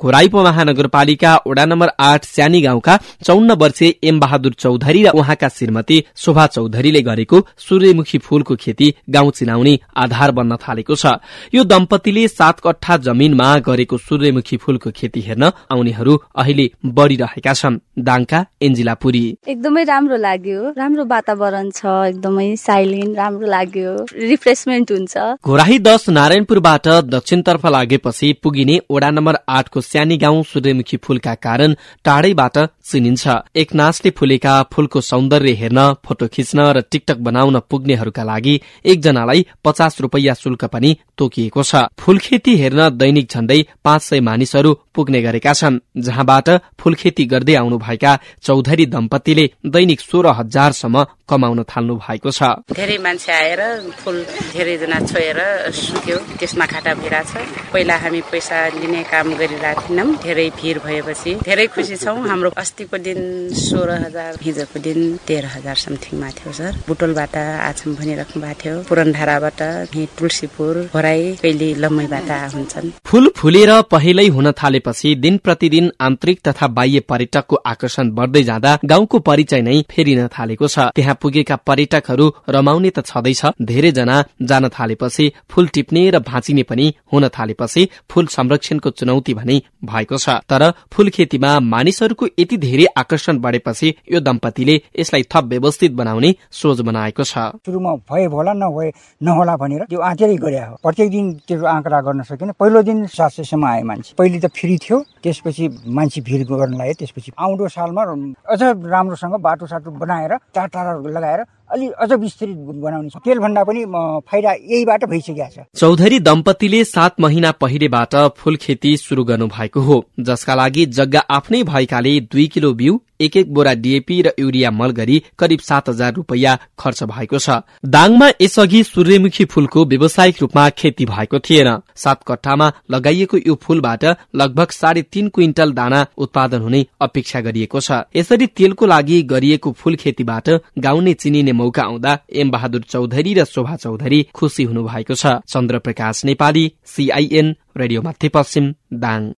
घोराई महानगरपालिका वडा नम्बर आठ स्यानी गाउँका चौन्न वर्षीय एम बहादुर चौधरी र उहाँका श्रीमती शोभा चौधरीले गरेको सूर्यमुखी फूलको खेती गाउँ चिनाउने आधार बन्न थालेको छ। यो दम्पतिले सात कट्ठा जमीनमा गरेको सूर्यमुखी फूलको खेती हेर्न आउनेहरू अहिले बढ़िरहेका छन्। दाङका एन्जिला पुरी। एकदमै राम्रो लाग्यो। राम्रो वातावरण छ एकदमै साइलेन्ट राम्रो लाग्यो। रिफ्रेसमेन्ट हुन्छ। घोराही दस नारायणपुरबाट दक्षिणतर्फ लागेपछि पुगिने वडा नम्बर आठको स्यानी गाउँ सूर्यमुखी फूलका कारण टाढैबाट चिनिन्छ। एकनासले फुलेका फूलको सौन्दर्य हेर्न फोटो खिच्न र टिकटक बनाउन पुग्नेहरूका लागि एकजनालाई पचास रुपियाँ शुल्क पनि तोकिएको छ। फूल खेती हेर्न दैनिक झण्डै पाँच सय मानिसहरू पुग्ने गरेका छन् जहाँबाट फूल खेती गर्दै आउनुभएका चौधरी दम्पतिले दैनिक सोह्र हजारसम्म कमाउन थाल्नु भएको छ। धेरै मान्छे आएर फुल धेरैजना छोएर सुक्यो त्यसमा खाटा भइरहेछ पहिला हामी पैसा लिने काम गरिरहेको थिएनौँ धेरै भिड भएपछि धेरै खुसी छौँ। हाम्रो अस्तिको दिन सोह्र हजार हिजोको दिन तेह्र हजार समथिङमा थियो सर। बुटोलबाट आछम भनिराख्नु भएको थियो। पुरनधाराबाट तुलसीपुर घोराई कहिले लम्मैबाट हुन्छन्। फूल फुलेर पहिल्यै हुन थालेपछि दिन प्रतिदिन आन्तरिक तथा बाह्य पर्यटकको आकर्षण बढ्दै जाँदा गाउँको परिचय नै फेरिन थालेको छ। त्यहाँ पुगेका पर्यटकहरू रमाउने त छँदैछ। धेरैजना जान थालेपछि फूल टिप्ने र भाँचिने पनि हुन थालेपछि फूल संरक्षणको चुनौती भने भएको छ। तर फूल खेतीमा मानिसहरूको यति धेरै आकर्षण बढेपछि यो दम्पतिले यसलाई थप व्यवस्थित बनाउने सोच बनाएको छ। सुरुमा भए होला नभए नहोला भनेर त्यो आँटेरै गरे हो। प्रत्येक दिन त्यो आँकडा गर्न सकेन। पहिलो दिन सात सयसम्म आए मान्छे। पहिले त फ्री थियो। त्यसपछि मान्छे भिड गर्न लाग्यो त्यसपछि आउँदो सालमा अझ राम्रोसँग बाटो साटो बनाएर टाढा टाढा लगाएर अलि अझ विस्तृत बनाउने तेलभन्दा पनि फाइदा यहीबाट भइसकेको छ। चौधरी दम्पतिले सात महिना पहिलेबाट फूल खेती शुरू गर्नु भएको हो। जसका लागि जग्गा आफ्नै भएकाले दुई किलो बिउ एक एक बोरा डिएपी र युरिया मल गरी करिब सात हजार रुपियाँ खर्च भएको छ। दाङमा यसअघि सूर्यमुखी फूलको व्यावसायिक रूपमा खेती भएको थिएन। सात कट्ठामा लगाइएको यो फूलबाट लगभग साढे तीन क्विन्टल दाना उत्पादन हुने अपेक्षा गरिएको छ। यसरी तेलको लागि गरिएको फूल खेतीबाट गाउने चिनिने मौका आउँदा एम बहादुर चौधरी र शोभा चौधरी खुसी हुनु भएको छ चन्द्र प्रकाश नेपाली सीआईएन रेडियो मध्यपश्चिम दाङ।